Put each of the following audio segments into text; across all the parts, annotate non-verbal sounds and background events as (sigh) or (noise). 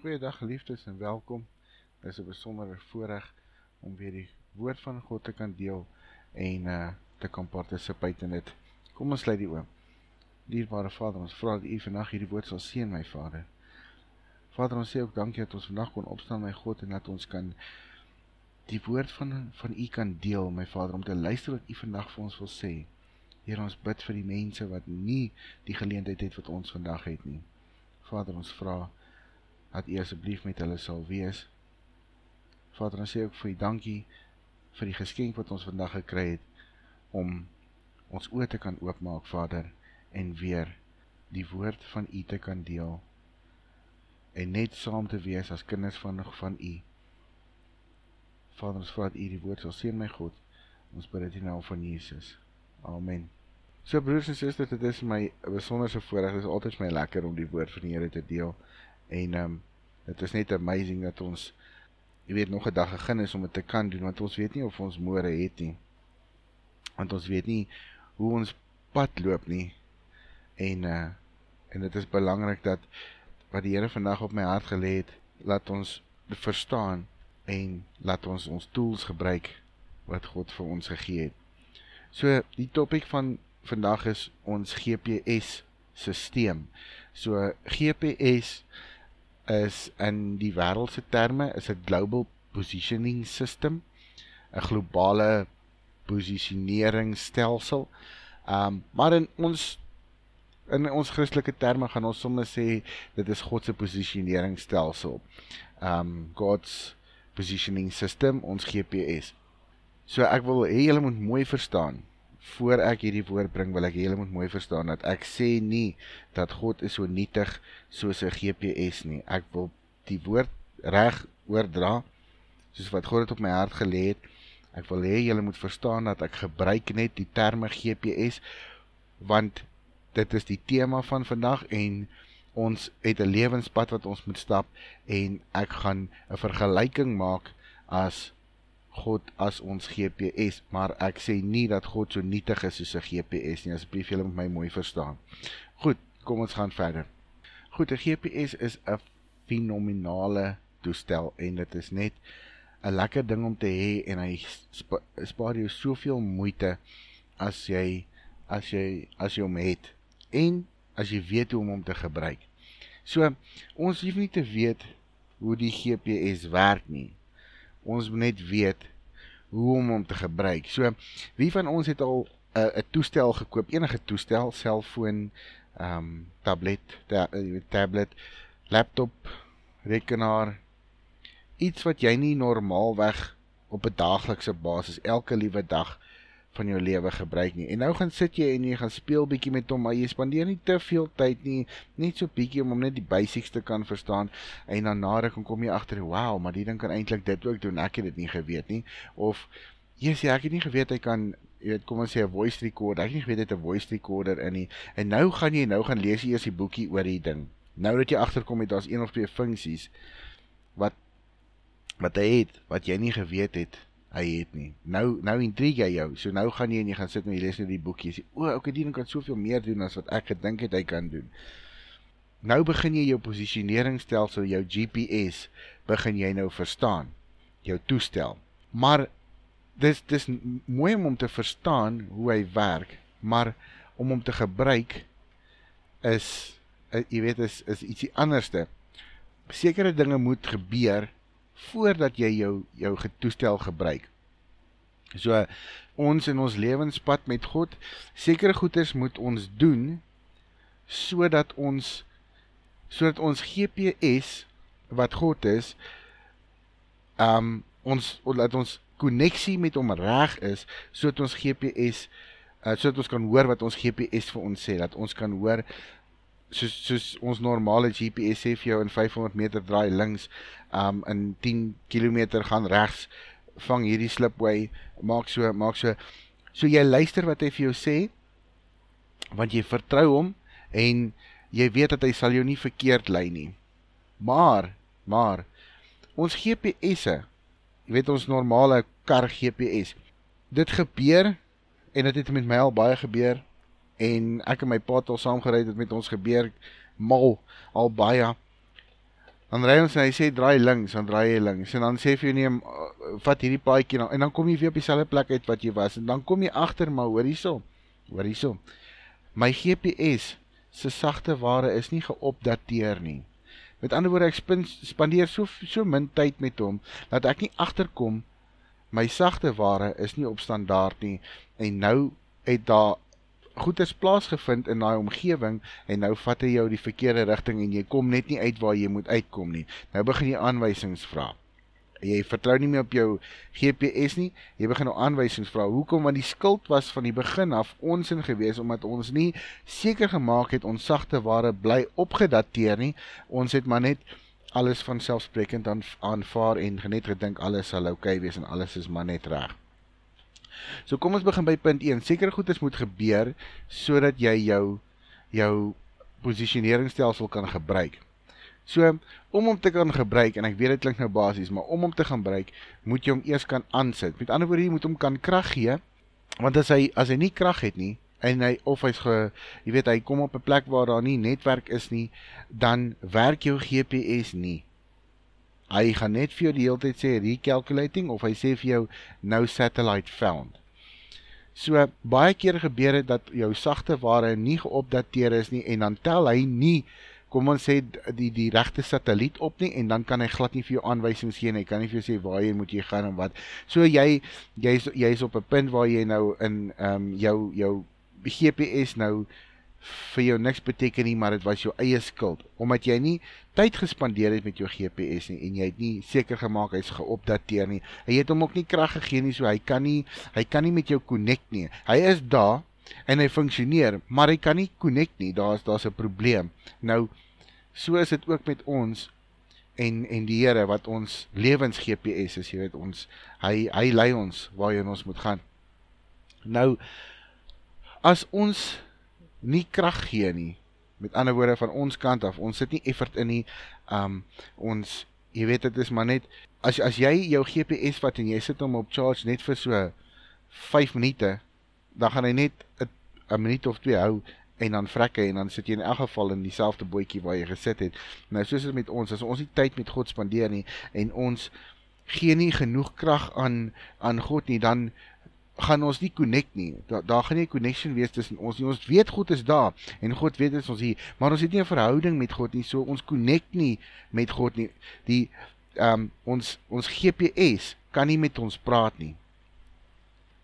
Goeiedag geliefdes en welkom. Dit is 'n besondere voorreg om weer die woord van God te kan deel en uh te kan participate in dit. Kom ons sluit die oë. Dierbare Vader, ons vra dat U vandag hierdie woord sal seën, my Vader. Vader, ons sê ook dankie dat ons vandag kon opstaan, my God, en dat ons kan die woord van van U kan deel, my Vader, om te luister wat U vandag vir ons wil sê. Here, ons bid vir die mense wat nie die geleentheid het wat ons vandag het nie. Vader, ons vra dat U asseblief met hulle sal wees. Vader, ons sê ook vir U dankie vir die geskenk wat ons vandag gekry het om ons oë te kan oopmaak, Vader, en weer die woord van U te kan deel en net saam te wees as kinders van van U. Vader, ons vra dat U die woord sal seën, my God. Ons bid dit in naam van Jesus. Amen. So broers en susters, dit is my besonderse voorreg. Dit is altyd my lekker om die woord van die Here te deel. En ehm um, dit is net amazing dat ons jy weet nog 'n dag gegee is om dit te kan doen want ons weet nie of ons môre het nie. Want ons weet nie hoe ons pad loop nie. En uh en dit is belangrik dat wat die Here vandag op my hart gelê het, laat ons verstaan en laat ons ons tools gebruik wat God vir ons gegee het. So die topik van vandag is ons GPS stelsel. So GPS is in die wêreldse terme is 'n global positioning system, 'n globale posisioneringsstelsel. Um maar in ons in ons Christelike terme gaan ons soms sê dit is God se posisioneringsstelsel. Um God's positioning system, ons GPS. So ek wil hê julle moet mooi verstaan voor ek hierdie woord bring, wil ek julle moet mooi verstaan dat ek sê nie dat God is so nietig soos 'n GPS nie. Ek wil die woord reg oordra soos wat God dit op my hart gelê het. Ek wil hê julle moet verstaan dat ek gebruik net die terme GPS want dit is die tema van vandag en ons het 'n lewenspad wat ons moet stap en ek gaan 'n vergelyking maak as God as ons GPS, maar ek sê nie dat God so nietig is soos 'n GPS nie. Asseblief julle moet my mooi verstaan. Goed, kom ons gaan verder. Goed, 'n GPS is 'n fenominale toestel en dit is net 'n lekker ding om te hê en hy spa, spaar jou soveel moeite as jy as jy as jy hom het en as jy weet hoe om hom te gebruik. So, ons hoef nie te weet hoe die GPS werk nie ons moet net weet hoe om hom te gebruik. So, wie van ons het al 'n uh, toestel gekoop, enige toestel, selfoon, ehm um, tablet, ta uh, tablet, laptop, rekenaar, iets wat jy nie normaalweg op 'n daaglikse basis elke liewe dag van jou lewe gebruik nie. En nou gaan sit jy en jy gaan speel bietjie met hom, maar jy spandeer nie te veel tyd nie, net so bietjie om hom net die basics te kan verstaan. En dan na ruk kom jy agter, "Wow, maar die ding kan eintlik dit ook doen. Ek het dit nie geweet nie." Of Jesus, ek het nie geweet hy kan jy weet kom ons sê 'n voice recorder. Ek het nie geweet hy het 'n voice recorder in nie. En nou gaan jy nou gaan lees jy eers die boekie oor die ding. Nou dat jy agterkom het daar's een of twee funksies wat wat hy het wat jy nie geweet het hy het nie. Nou nou intrigue jy jou. So nou gaan jy en jy gaan sit en jy lees net die boekie. Jy sê, "O, okay, die ding kan soveel meer doen as wat ek gedink het hy kan doen." Nou begin jy jou posisioneringsstelsel, jou GPS, begin jy nou verstaan. Jou toestel. Maar dis dis mooi om hom te verstaan hoe hy werk, maar om hom te gebruik is eh, jy weet is is ietsie anderste. Sekere dinge moet gebeur voordat jy jou jou getoestel gebruik. So ons in ons lewenspad met God, sekere goeders moet ons doen sodat ons sodat ons GPS wat God is, um ons laat ons koneksie met hom reg is sodat ons GPS uh, sodat ons kan hoor wat ons GPS vir ons sê, dat ons kan hoor soos soos ons normale GPS sê vir jou in 500 meter draai links, um in 10 km gaan regs, vang hierdie slipway, maak so, maak so. So jy luister wat hy vir jou sê want jy vertrou hom en jy weet dat hy sal jou nie verkeerd lei nie. Maar, maar ons GPS'e, jy weet ons normale kar GPS, dit gebeur en dit het met my al baie gebeur en ek en my pa het al saam gery het met ons gebeur mal al baie Dan ry ons en hy sê draai links, dan draai jy links. En dan sê vir jou neem uh, vat hierdie paadjie nou en dan kom jy weer op dieselfde plek uit wat jy was en dan kom jy agter maar hoor hierso. Hoor hierso. My GPS se sagte ware is nie geopdateer nie. Met ander woorde ek spandeer so so min tyd met hom dat ek nie agterkom my sagte ware is nie op standaard nie en nou het daar goeders plaasgevind in daai omgewing en nou vat hy jou die verkeerde rigting en jy kom net nie uit waar jy moet uitkom nie. Nou begin jy aanwysings vra. Jy vertrou nie meer op jou GPS nie. Jy begin nou aanwysings vra. Hoekom? Want die skuld was van die begin af ons in gewees omdat ons nie seker gemaak het ons sagte ware bly opgedateer nie. Ons het maar net alles van selfsprekend aan aanvaar en net gedink alles sal oukei okay wees en alles is maar net reg. So kom ons begin by punt 1. Sekere goedes moet gebeur sodat jy jou jou posisioneringsstelsel kan gebruik. So om hom te kan gebruik en ek weet dit klink nou basies, maar om hom te gaan gebruik, moet jy hom eers kan aansit. Met ander woorde, jy moet hom kan krag gee. Want as hy as hy nie krag het nie, en hy of hy's ge jy weet hy kom op 'n plek waar daar nie netwerk is nie, dan werk jou GPS nie. Hy gaan net vir jou die hele tyd sê recalculating of hy sê vir jou no satellite found. So baie keer gebeur dit dat jou sagte ware nie geopdateer is nie en dan tel hy nie kom ons sê die die regte satelliet op nie en dan kan hy glad nie vir jou aanwysings gee nie. Hy kan nie vir jou sê waar jy moet jy gaan en wat. So jy jy's jy's op 'n punt waar jy nou in ehm um, jou jou GPS nou vir jou niks beteken nie, maar dit was jou eie skuld omdat jy nie tyd gespandeer het met jou GPS nie en jy het nie seker gemaak hy's geopdateer nie. Hy het hom ook nie krag gegee nie, so hy kan nie hy kan nie met jou connect nie. Hy is daar en hy funksioneer, maar hy kan nie connect nie. Daar's daar's 'n probleem. Nou so is dit ook met ons en en die Here wat ons lewens GPS is, jy weet ons hy hy lei ons waarheen ons moet gaan. Nou as ons nie krag gee nie. Met ander woorde van ons kant af, ons sit nie effort in nie. Um ons jy weet dit is maar net as as jy jou GPS vat en jy sit hom op charge net vir so 5 minute, dan gaan hy net 'n minuut of twee hou en dan vrek hy en dan sit jy in elk geval in dieselfde bootjie waar jy gesit het. Nou soos dit met ons, as ons nie tyd met God spandeer nie en ons gee nie genoeg krag aan aan God nie, dan gaan ons nie connect nie. Daar daar gaan nie 'n connection wees tussen ons nie. Ons weet God is daar en God weet dit ons hier, maar ons het nie 'n verhouding met God nie. So ons connect nie met God nie. Die ehm um, ons ons GPS kan nie met ons praat nie.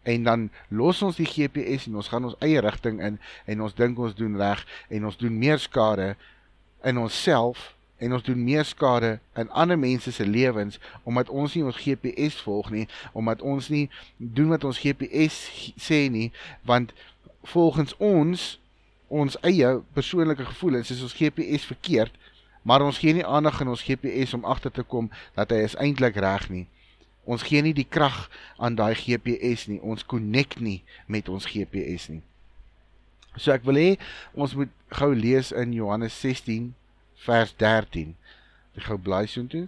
En dan los ons die GPS en ons gaan ons eie rigting in en ons dink ons doen reg en ons doen meer skade in onsself en ons doen meer skade in ander mense se lewens omdat ons nie ons GPS volg nie, omdat ons nie doen wat ons GPS sê nie, want volgens ons ons eie persoonlike gevoelens is ons GPS verkeerd, maar ons gee nie aandag aan ons GPS om agter te kom dat hy is eintlik reg nie. Ons gee nie die krag aan daai GPS nie. Ons connect nie met ons GPS nie. So ek wil hê ons moet gou lees in Johannes 16 vers 13. Ek gou blaai so toe.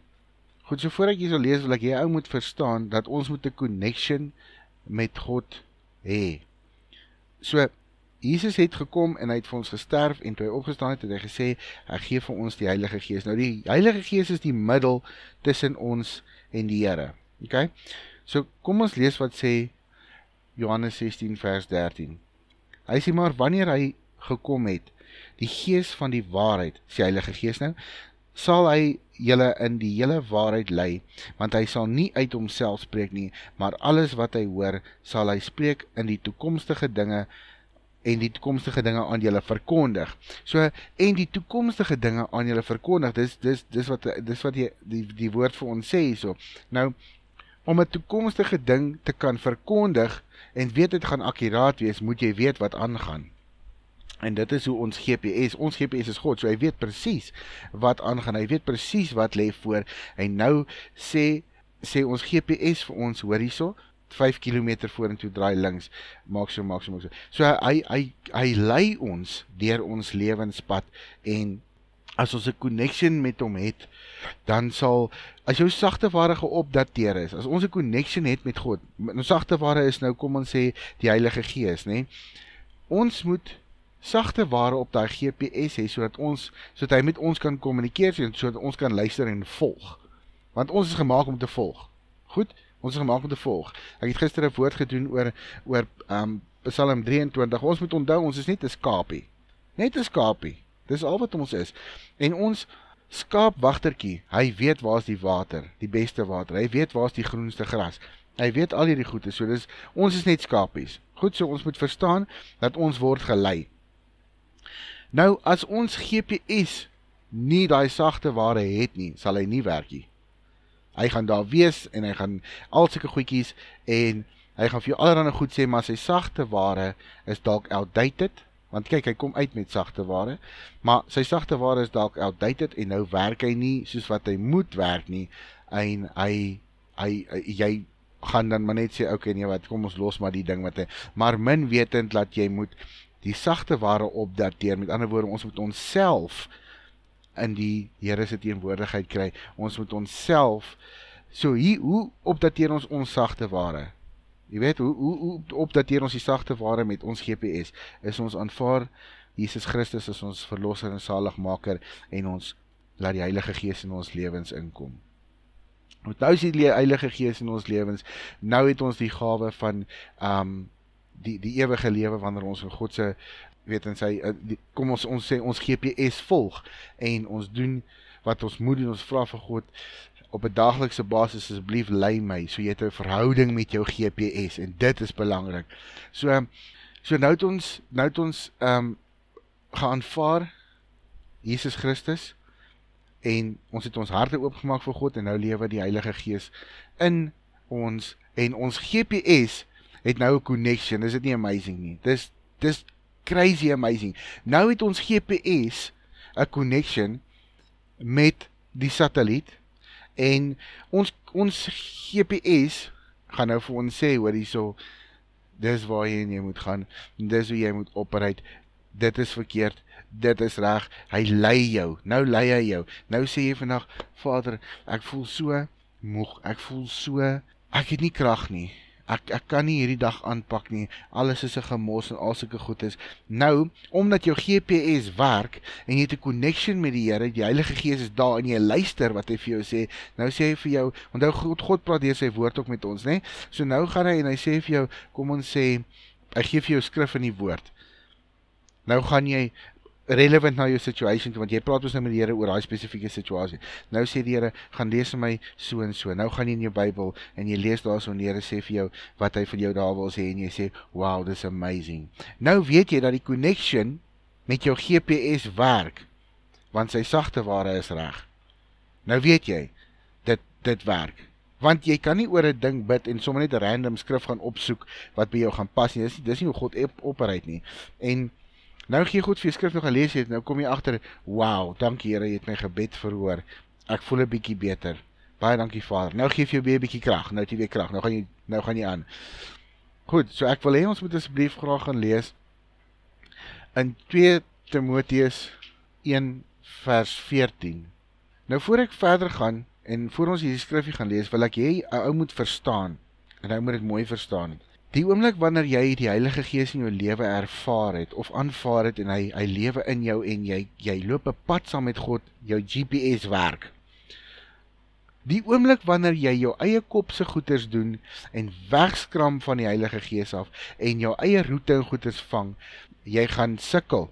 Goed, so voor ek hierso lees, wil ek jy ou moet verstaan dat ons moet 'n connection met God hê. So Jesus het gekom en hy het vir ons gesterf en toe hy opgestaan het, het hy gesê hy gee vir ons die Heilige Gees. Nou die Heilige Gees is die middel tussen ons en die Here. OK? So kom ons lees wat sê Johannes 16 vers 13. Hy sê maar wanneer hy gekom het, die gees van die waarheid, sê Heilige Gees nou, sal hy julle in die hele waarheid lei, want hy sal nie uit homself spreek nie, maar alles wat hy hoor, sal hy spreek in die toekomstige dinge en die toekomstige dinge aan julle verkondig. So en die toekomstige dinge aan julle verkondig. Dis dis dis wat dis wat die die die woord vir ons sê hierso. Nou om 'n toekomstige ding te kan verkondig en weet dit gaan akkuraat wees, moet jy weet wat aangaan. En dit is hoe ons GPS, ons GPS is God, so hy weet presies wat aangaan. Hy weet presies wat lê voor. En nou sê sê ons GPS vir ons, hoor hierso, 5 km vorentoe draai links. Maak so, maak so, maak so. So hy hy hy lei ons deur ons lewenspad en as ons 'n connection met hom het, dan sal as jou sagte ware geopdateer is, as ons 'n connection het met God, ons sagte ware is nou kom ons sê die Heilige Gees, nê? Ons moet sagte ware op daai GPS hê sodat ons sodat hy met ons kan kommunikeer sodat ons kan luister en volg. Want ons is gemaak om te volg. Goed? Ons is gemaak om te volg. Ek het gister 'n woord gedoen oor oor um Psalm 23. Ons moet onthou ons is net 'n skapie. Net 'n skapie. Dis al wat ons is. En ons skaapwagtertjie, hy weet waar's die water, die beste water. Hy weet waar's die groenste gras. Hy weet al hierdie goeie. So dis ons is net skapies. Goed, so ons moet verstaan dat ons word gelei. Nou as ons GPS nie daai sagte ware het nie, sal hy nie werk nie. Hy gaan daar wees en hy gaan al sulke goedjies en hy gaan vir jou allerlei goed sê, maar sy sagte ware is dalk outdated, want kyk, hy kom uit met sagte ware, maar sy sagte ware is dalk outdated en nou werk hy nie soos wat hy moet werk nie en hy hy, hy jy gaan dan maar net sê okay nee wat kom ons los maar die ding wat hy maar min wetend dat jy moet die sagte ware opdateer met ander woorde ons moet onsself in die Here se teenwoordigheid kry. Ons moet onsself so hier hoe opdateer ons ons sagte ware? Jy weet hoe hoe, hoe opdateer ons die sagte ware met ons GPS is ons aanvaar Jesus Christus as ons verlosser en saligmaker en ons laat die Heilige Gees in ons lewens inkom? Want nou is die Heilige Gees in ons lewens. Nou het ons die gawe van um die die ewige lewe wanneer ons in God se weet en sy eh, die, kom ons ons sê ons GPS volg en ons doen wat ons moet doen ons vra vir God op 'n daaglikse basis asseblief lei my so jy het 'n verhouding met jou GPS en dit is belangrik. So so nou het ons nou het ons um geaanvaar Jesus Christus en ons het ons harte oopgemaak vir God en nou lewe die Heilige Gees in ons en ons GPS het nou 'n connection. Is dit nie amazing nie? Dis dis crazy amazing. Nou het ons GPS 'n connection met die satelliet en ons ons GPS gaan nou vir ons sê hoor hierso dis waar jy, jy moet gaan. Dis hoe jy moet operate. Dit is verkeerd. Dit is reg. Hy lei jou. Nou lei hy jou. Nou sê jy vandag, Vader, ek voel so moeg. Ek voel so ek het nie krag nie ek ek kan nie hierdie dag aanpak nie. Alles is 'n gemos en al sulke goed is. Nou, omdat jou GPS werk en jy het 'n connection met die Here, die Heilige Gees is daar en jy luister wat hy vir jou sê. Nou sê hy vir jou, onthou God God praat deur sy woord ook met ons, né? So nou gaan hy en hy sê vir jou, kom ons sê, hy gee vir jou skrif in die woord. Nou gaan jy relevant na jou situation want jy praat ons nou met die Here oor daai spesifieke situasie. Nou sê die Here, gaan lees vir my so en so. Nou gaan jy in jou Bybel en jy lees daarso en die Here sê vir jou wat hy vir jou daar wil sê en jy sê, "Wow, this amazing." Nou weet jy dat die connection met jou GPS werk want sy sagte ware is reg. Nou weet jy dit dit werk. Want jy kan nie oor 'n ding bid en sommer net 'n random skrif gaan opsoek wat by jou gaan pas nie. Dis nie dis nie hoe God op, operate nie. En Nou gee God vir skrif nog gelees het, nou kom jy agter, wow, dankie Here, jy het my gebed verhoor. Ek voel 'n bietjie beter. Baie dankie Vader. Nou gee jy weer 'n bietjie krag. Nou het jy weer krag. Nou gaan jy nou gaan jy aan. Goed, so ek wil hê ons moet asseblief graag gaan lees in 2 Timoteus 1 vers 14. Nou voor ek verder gaan en voor ons hierdie skrifgie gaan lees, wil ek hê 'n ou moet verstaan en hy moet dit mooi verstaan. Die oomblik wanneer jy die Heilige Gees in jou lewe ervaar het of aanvaar het en hy hy lewe in jou en jy jy loop 'n pad saam met God, jou GPS werk. Die oomblik wanneer jy jou eie kop se goeders doen en wegskram van die Heilige Gees af en jou eie roete en goeders vang, jy gaan sukkel.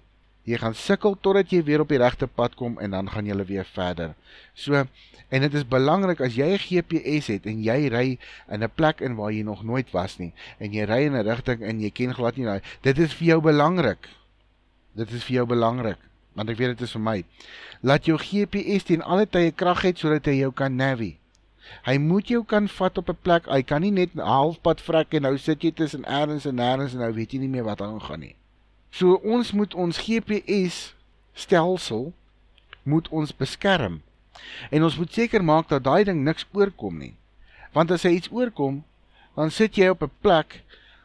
Jy gaan sukkel totdat jy weer op die regte pad kom en dan gaan jy weer verder. So En dit is belangrik as jy GPS het en jy ry in 'n plek in waar jy nog nooit was nie en jy ry in 'n rigting en jy ken glad nie daai dit is vir jou belangrik. Dit is vir jou belangrik want ek weet dit is vir my. Laat jou GPS teen alle tye krag hê sodat hy jou kan navi. Hy moet jou kan vat op 'n plek. Hy kan nie net halfpad vrek en nou sit jy tussen ergens en nêrens en nou weet jy nie meer wat aangaan nie. So ons moet ons GPS stelsel moet ons beskerm. En ons moet seker maak dat daai ding niks oorkom nie. Want as hy iets oorkom, dan sit jy op 'n plek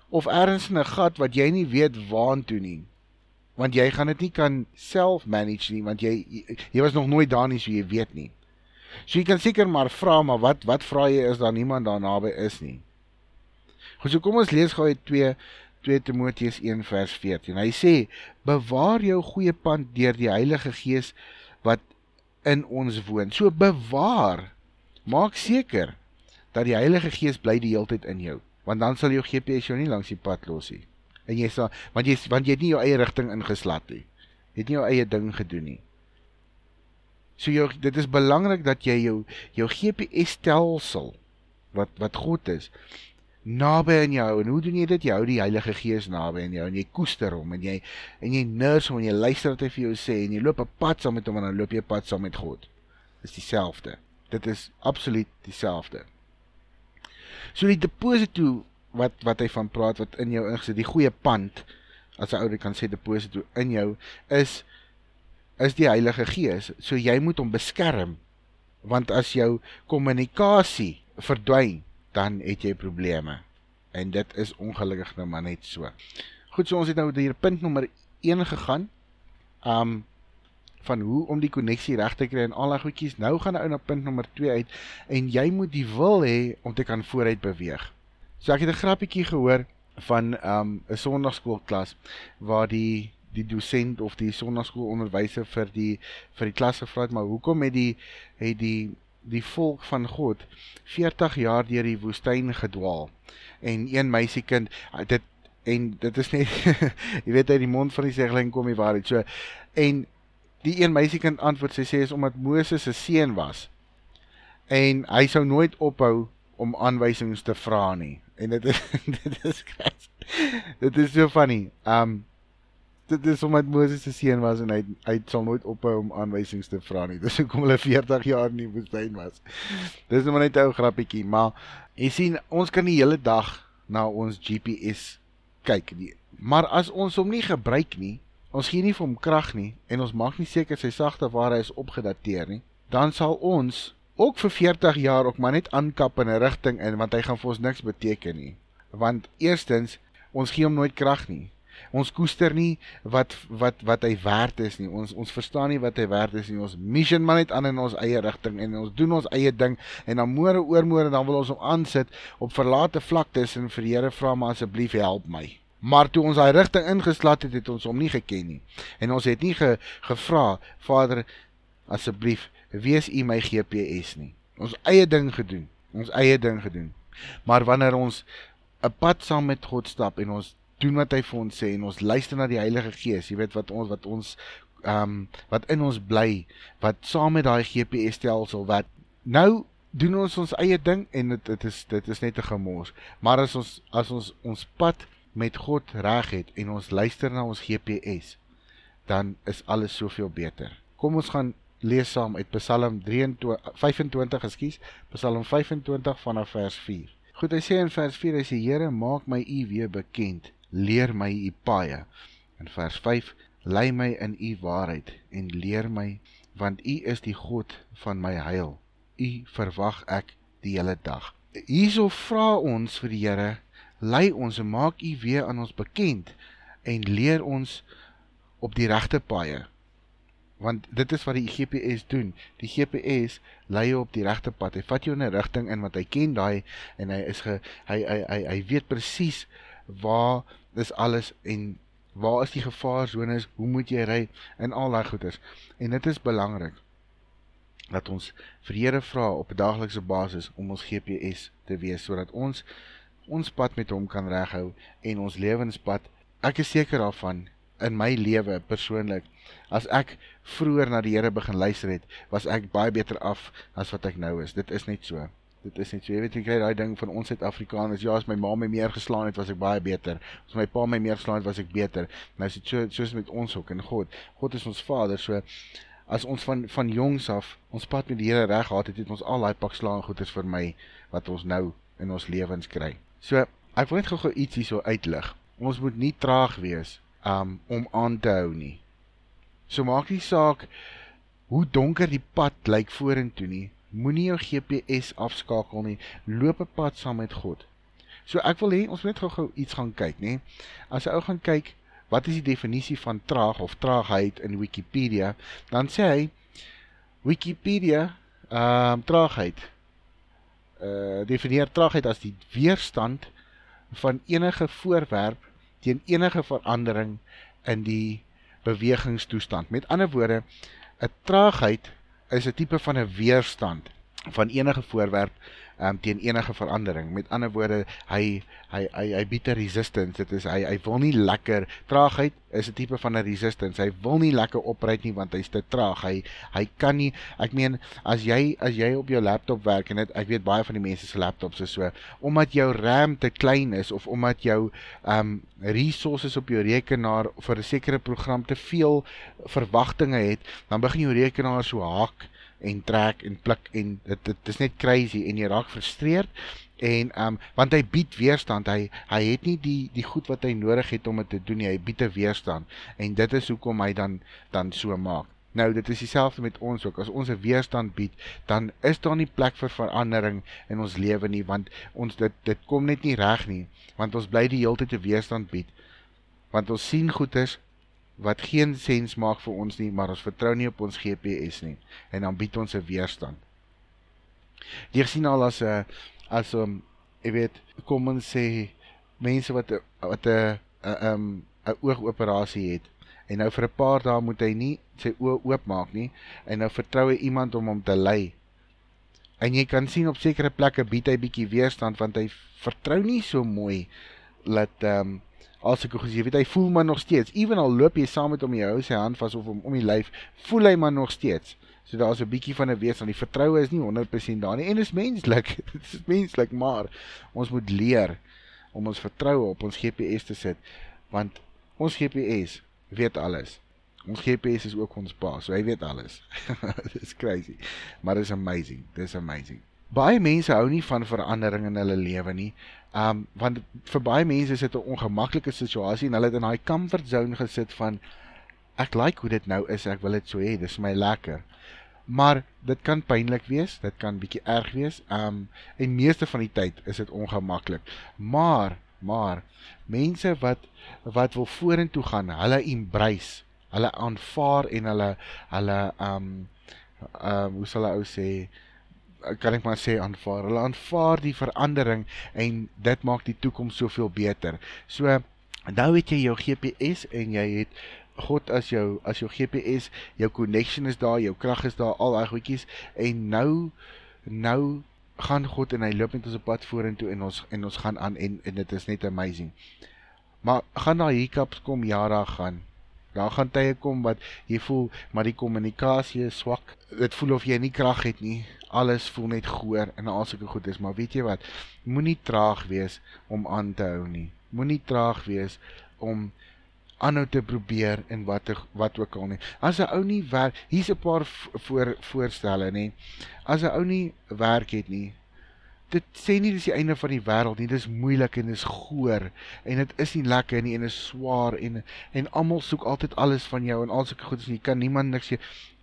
of ergens in 'n gat wat jy nie weet waartoe nie. Want jy gaan dit nie kan self manage nie want jy jy was nog nooit daar nie so jy weet nie. So jy kan seker maar vra maar wat wat vra jy is daar niemand daar naby is nie. Goed, so kom ons lees gou uit 2 2 Timoteus 1 vers 14. Hy sê: "Bewaar jou goeie pand deur die Heilige Gees wat in ons woon." So bewaar. Maak seker dat die Heilige Gees bly die hele tyd in jou, want dan sal jou GPS jou nie langs die pad los nie. En jy sal want jy want jy het nie jou eie rigting ingeslat nie. Jy het nie jou eie ding gedoen nie. So jou dit is belangrik dat jy jou jou GPS stelsel wat wat God is naby aan jou en hoe doen jy dit? Jy hou die Heilige Gees naby aan jou en jy koester hom en jy en jy nurse hom en jy luister wat hy vir jou sê en jy loop 'n pad saam met hom en dan loop jy 'n pad saam met God. Dis dieselfde. Dit is absoluut dieselfde. So die deposito wat wat hy van praat wat in jou ingesit die goeie pand as 'n ouer kan sê deposito in jou is is die Heilige Gees. So jy moet hom beskerm want as jou kommunikasie verdwyn dan het jy probleme. En dit is ongelukkig nou maar net so. Goed, so ons het nou hier punt nommer 1 gegaan. Um van hoe om die koneksie reg te kry en al daai goedjies. Nou gaan ou na punt nommer 2 uit en jy moet die wil hê om te kan vooruit beweeg. So ek het 'n grappietjie gehoor van um 'n sonnaarskoolklas waar die die dosent of die sonnaarskoolonderwyser vir die vir die klas gevra het maar hoekom het die het die die volk van God 40 jaar deur die woestyn gedwaal. En een meisiekind, ah, dit en dit is net (laughs) jy weet uit die mond van die segling kom die waarheid. So en die een meisiekind antwoord sy sê is omdat Moses 'n seun was. En hy sou nooit ophou om aanwysings te vra nie. En dit is (laughs) dit is dit is so funny. Um dit is omdat Moses se seun was en hy hy sal nooit ophou om aanwysings te vra nie. (laughs) Dis hoekom hulle 40 jaar in die woestyn was. Dis net net 'n ou grappietjie, maar jy sien ons kan die hele dag na ons GPS kyk nie. Maar as ons hom nie gebruik nie, ons gee nie vir hom krag nie en ons maak nie seker sy sagte ware is opgedateer nie, dan sal ons ook vir 40 jaar ook maar net aankap in 'n rigting in want hy gaan vir ons niks beteken nie. Want eerstens, ons gee hom nooit krag nie ons koester nie wat wat wat hy werd is nie. Ons ons verstaan nie wat hy werd is nie. Ons mission maar net aan in ons eie rigting en ons doen ons eie ding en dan môre oormôre dan wil ons hom aansit op verlate vlaktes en vir die Here vra maar asseblief help my. Maar toe ons daai rigting ingeslat het, het ons hom nie geken nie. En ons het nie ge, gevra, Vader, asseblief, wees U my GPS nie. Ons eie ding gedoen, ons eie ding gedoen. Maar wanneer ons 'n pad saam met God stap en ons doen wat hy vir ons sê en ons luister na die Heilige Gees. Jy weet wat ons wat ons ehm um, wat in ons bly, wat saam met daai GPS stelsel wat nou doen ons ons eie ding en dit dit is dit is net 'n gemors. Maar as ons as ons ons pad met God reg het en ons luister na ons GPS, dan is alles soveel beter. Kom ons gaan lees saam uit Psalm 23 25, ekskuus, Psalm 25 vanaf vers 4. Goed, hy sê in vers 4 hy sê Here, maak my U weer bekend leer my u paaie. In vers 5: Lei my in u waarheid en leer my, want u is die God van my heil. U verwag ek die hele dag. Hierso vra ons vir die Here, lei ons en maak u weer aan ons bekend en leer ons op die regte paaie. Want dit is wat die GPS doen. Die GPS lei jou op die regte pad. Hy vat jou in 'n rigting in wat hy ken daai en hy is ge, hy hy hy hy weet presies waar dis alles en waar is die gevaarzones, hoe moet jy ry en al daai goeders. En dit is belangrik dat ons vir Here vra op 'n daaglikse basis om ons GPS te wees sodat ons ons pad met hom kan reghou en ons lewenspad. Ek is seker daarvan in my lewe persoonlik as ek vroeër na die Here begin luister het, was ek baie beter af as wat ek nou is. Dit is net so dit is net so, jy weet jy kry daai ding van ons Suid-Afrikaners, ja, as my ma my meer geslaan het, was ek baie beter. As my pa my meer geslaan het, was ek beter. Nou is dit so soos met ons ook en God. God is ons Vader, so as ons van van jongs af ons pad met die Here reg gehad het, het ons al daai pak slaan goeders vir my wat ons nou in ons lewens kry. So, ek wil net gou-gou iets hierso uitlig. Ons moet nie traag wees um om aan te hou nie. So maak nie saak hoe donker die pad lyk vorentoe nie moenie jou GPS afskakel nie. Loop 'n pad saam met God. So ek wil hê ons moet gou-gou iets gaan kyk, nê. As 'n ou gaan kyk wat is die definisie van traag of traagheid in Wikipedia, dan sê hy Wikipedia ehm um, traagheid uh definieer traagheid as die weerstand van enige voorwerp teen enige verandering in die bewegingstoestand. Met ander woorde, 'n traagheid is 'n tipe van 'n weerstand van enige voorwerp um, teen enige verandering. Met ander woorde, hy hy hy hy bied 'n resistance. Dit is hy hy wil nie lekker traagheid is 'n tipe van 'n resistance. Hy wil nie lekker opry nie want hy's te traag. Hy hy kan nie ek meen as jy as jy op jou laptop werk en dit ek weet baie van die mense se laptops is so omdat jou RAM te klein is of omdat jou um resources op jou rekenaar vir 'n sekere program te veel verwagtinge het, dan begin jou rekenaar so haak en trek en pluk en dit dit is net crazy en jy raak frustreerd en um want hy bied weerstand. Hy hy het nie die die goed wat hy nodig het om dit te doen nie. Hy bied 'n weerstand en dit is hoekom hy dan dan so maak. Nou dit is dieselfde met ons ook. As ons 'n weerstand bied dan is daar nie plek vir verandering in ons lewe nie want ons dit dit kom net nie reg nie want ons bly die hele tyd 'n weerstand bied. Want ons sien goeders wat geen sens maak vir ons nie, maar ons vertrou nie op ons GPS nie en dan bied ons 'n weerstand. Jy sien al as 'n as 'n um, jy weet, kom ons sê mense wat wat 'n 'n um, 'n oogoperasie het en nou vir 'n paar dae moet hy nie sy oë oopmaak nie en nou vertrou hy iemand om hom te lei. En jy kan sien op sekere plekke bied hy bietjie weerstand want hy vertrou nie so mooi dat ehm um, as ek gesê, weet hy voel maar nog steeds, ewen al loop jy saam met hom jy hou sy hand vas of hom om die lyf, voel hy maar nog steeds. So daar's 'n bietjie van 'n wees aan die vertroue is nie 100% daar nie en dit is menslik. (laughs) Dit is menslik, maar ons moet leer om ons vertroue op ons GPS te sit want ons GPS weet alles. Ons GPS is ook ons pa, so hy weet alles. (laughs) Dit is crazy. Maar dit is amazing. Dit is amazing. Baie mense hou nie van verandering in hulle lewe nie. Um want vir baie mense is dit 'n ongemaklike situasie en hulle het in daai comfort zone gesit van ek like hoe dit nou is, ek wil dit so hê, dis my lekker. Maar dit kan pynlik wees, dit kan bietjie erg wees. Um en meeste van die tyd is dit ongemaklik. Maar maar mense wat wat wil vorentoe gaan, hulle embrace, hulle aanvaar en hulle hulle um um hoe sal ek ou sê kan ek maar sê aanvaar. Hulle aanvaar die verandering en dit maak die toekoms soveel beter. So nou het jy jou GPS en jy het God as jou as jou GPS, jou connection is daar, jou krag is daar, al daai goedjies en nou nou gaan God en hy loop met ons pad vorentoe en ons en ons gaan aan en en dit is net amazing. Maar gaan daar hiccups kom, ja, daar gaan. Daar gaan tye kom wat jy voel maar die kommunikasie is swak. Dit voel of jy nie krag het nie alles voel net goor en al sulke goed is, maar weet jy wat? Moenie traag wees om aan te hou nie. Moenie traag wees om aanhou te probeer en wat wat ook al nie. As 'n ou nie werk, hier's 'n paar voor voorstelle nê. As 'n ou nie werk het nie, dit sê nie dis die einde van die wêreld nie. Dis moeilik en dis goor en dit is nie lekker nie en is swaar en en almal soek altyd alles van jou en al sulke goed is nie. Kan niemand niks sê.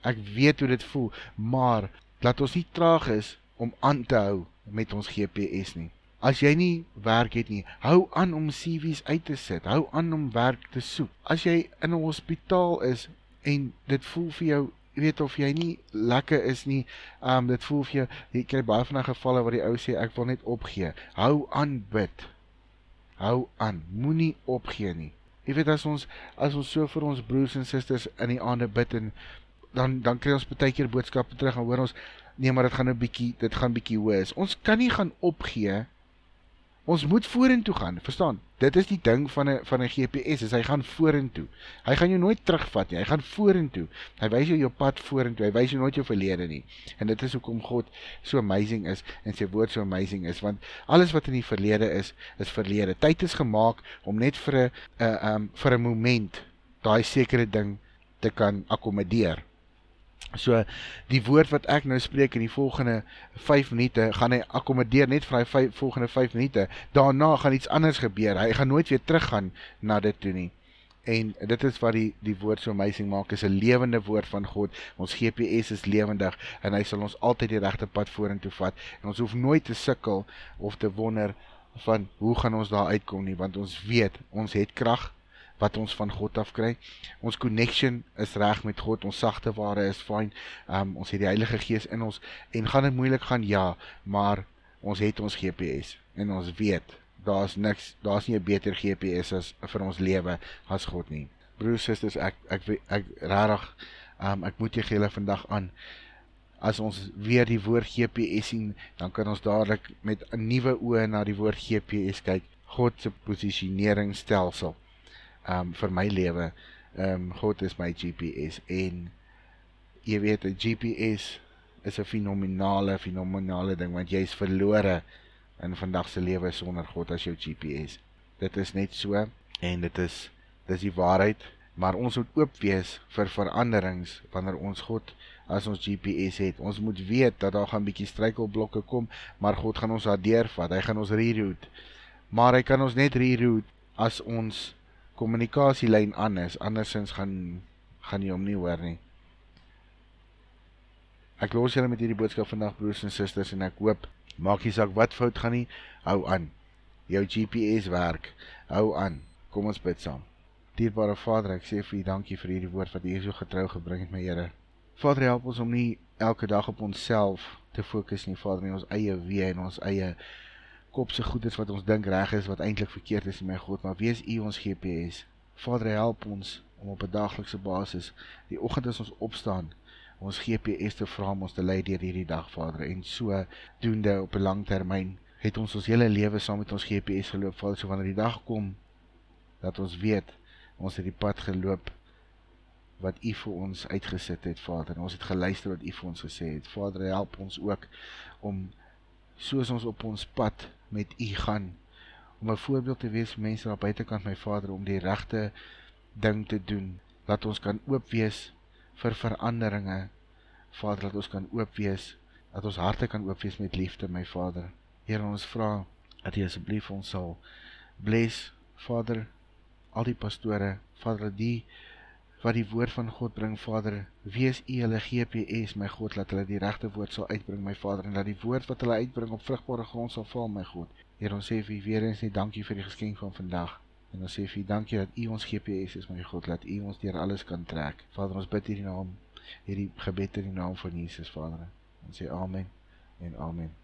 Ek weet hoe dit voel, maar laat ons nie traag is om aan te hou met ons GPS nie. As jy nie werk het nie, hou aan om CV's uit te sit. Hou aan om werk te soek. As jy in 'n hospitaal is en dit voel vir jou, jy weet of jy nie lekker is nie, um dit voel vir jou, jy kry baie van daai gevalle waar die ou sê ek wil net opgee. Hou aan bid. Hou aan. Moenie opgee nie. Jy weet as ons as ons so vir ons broers en susters in die aande bid en dan dan kry ons baie keer boodskappe terug en hoor ons nee maar dit gaan 'n bietjie dit gaan bietjie hoes. Ons kan nie gaan opgee. Ons moet vorentoe gaan, verstaan? Dit is die ding van 'n van 'n GPS, is hy gaan vorentoe. Hy gaan jou nooit terugvat nie. Hy gaan vorentoe. Hy wys jou jou pad vorentoe. Hy wys jou nooit jou verlede nie. En dit is hoekom God so amazing is en sy woord so amazing is, want alles wat in die verlede is, is verlede. Tyd is gemaak om net vir 'n 'n um vir 'n moment daai sekere ding te kan akkommodeer. So die woord wat ek nou spreek in die volgende 5 minute gaan hy akkommodeer net vir hy volgende 5 minute. Daarna gaan iets anders gebeur. Hy gaan nooit weer teruggaan na dit toe nie. En dit is wat die die woord so amazing maak. Is 'n lewende woord van God. Ons GPS is lewendig en hy sal ons altyd die regte pad vorentoe vat. En ons hoef nooit te sukkel of te wonder van hoe gaan ons daar uitkom nie want ons weet ons het krag wat ons van God af kry. Ons connection is reg met God. Ons sagte ware is fyn. Um ons het die Heilige Gees in ons en gaan dit moeilik gaan? Ja, maar ons het ons GPS en ons weet daar's niks, daar's nie 'n beter GPS as vir ons lewe as God nie. Broers susters, ek ek ek, ek regtig um ek moet julle vandag aan as ons weer die woord GPS sien, dan kan ons dadelik met 'n nuwe oë na die woord GPS kyk. God se posisioneringsstelsel um vir my lewe. Um God is my GPS en jy weet 'n GPS is 'n fenominale fenominale ding want jy's verlore in vandag se lewe sonder God as jou GPS. Dit is net so en dit is dis die waarheid, maar ons moet oop wees vir veranderings wanneer ons God as ons GPS het. Ons moet weet dat daar gaan bietjie struikelblokke kom, maar God gaan ons daar deurvat. Hy gaan ons reroute. Maar hy kan ons net reroute as ons kommunikasielyn aan is. Andersins gaan gaan jy hom nie hoor nie. Ek los julle met hierdie boodskap vandag broers en susters en ek hoop Maak nie saak wat fout gaan nie, hou aan. Jou GPS werk. Hou aan. Kom ons bid saam. Dierbare Vader, ek sê vir U dankie vir hierdie woord wat U so getrou gebring het, my Here. Vader, help ons om nie elke dag op onsself te fokus nie, Vader, nie ons eie wee en ons eie kopse goedes wat ons dink reg is wat eintlik verkeerd is, my God, maar wees U ons GPS. Vader, help ons om op 'n daaglikse basis die oggend as ons opstaan ons GPS te vra om ons te lei deur hierdie dag, Vader, en so doende op 'n lang termyn het ons ons hele lewe saam met ons GPS geloop, Vader, so wanneer die dag kom dat ons weet ons het die pad geloop wat U vir ons uitgesit het, Vader. En ons het geluister wat U vir ons gesê het. Vader, help ons ook om soos ons op ons pad met U gaan om 'n voorbeeld te wees vir mense daar buitekant, my Vader, om die regte ding te doen. Laat ons kan oop wees vir veranderinge. Vader, dat ons kan oop wees, dat ons harte kan oop wees met liefde, my Vader. Here, ons vra dat U asseblief ons sal bless, Vader, al die pastore, Vader, die wat die woord van God bring, Vader, wees U hulle GPS, my God, dat hulle die regte woord sal uitbring, my Vader, en dat die woord wat hulle uitbring op vrugbare grond sal val, my God. Here, ons sê vir U weer eens net dankie vir die geskenk van vandag. En ons sê vir U dankie dat U ons GPS is, my God, dat U ons deur alles kan trek. Vader, ons bid hierdie naam, hierdie gebed in die naam van Jesus, Vader. Ons sê amen en amen.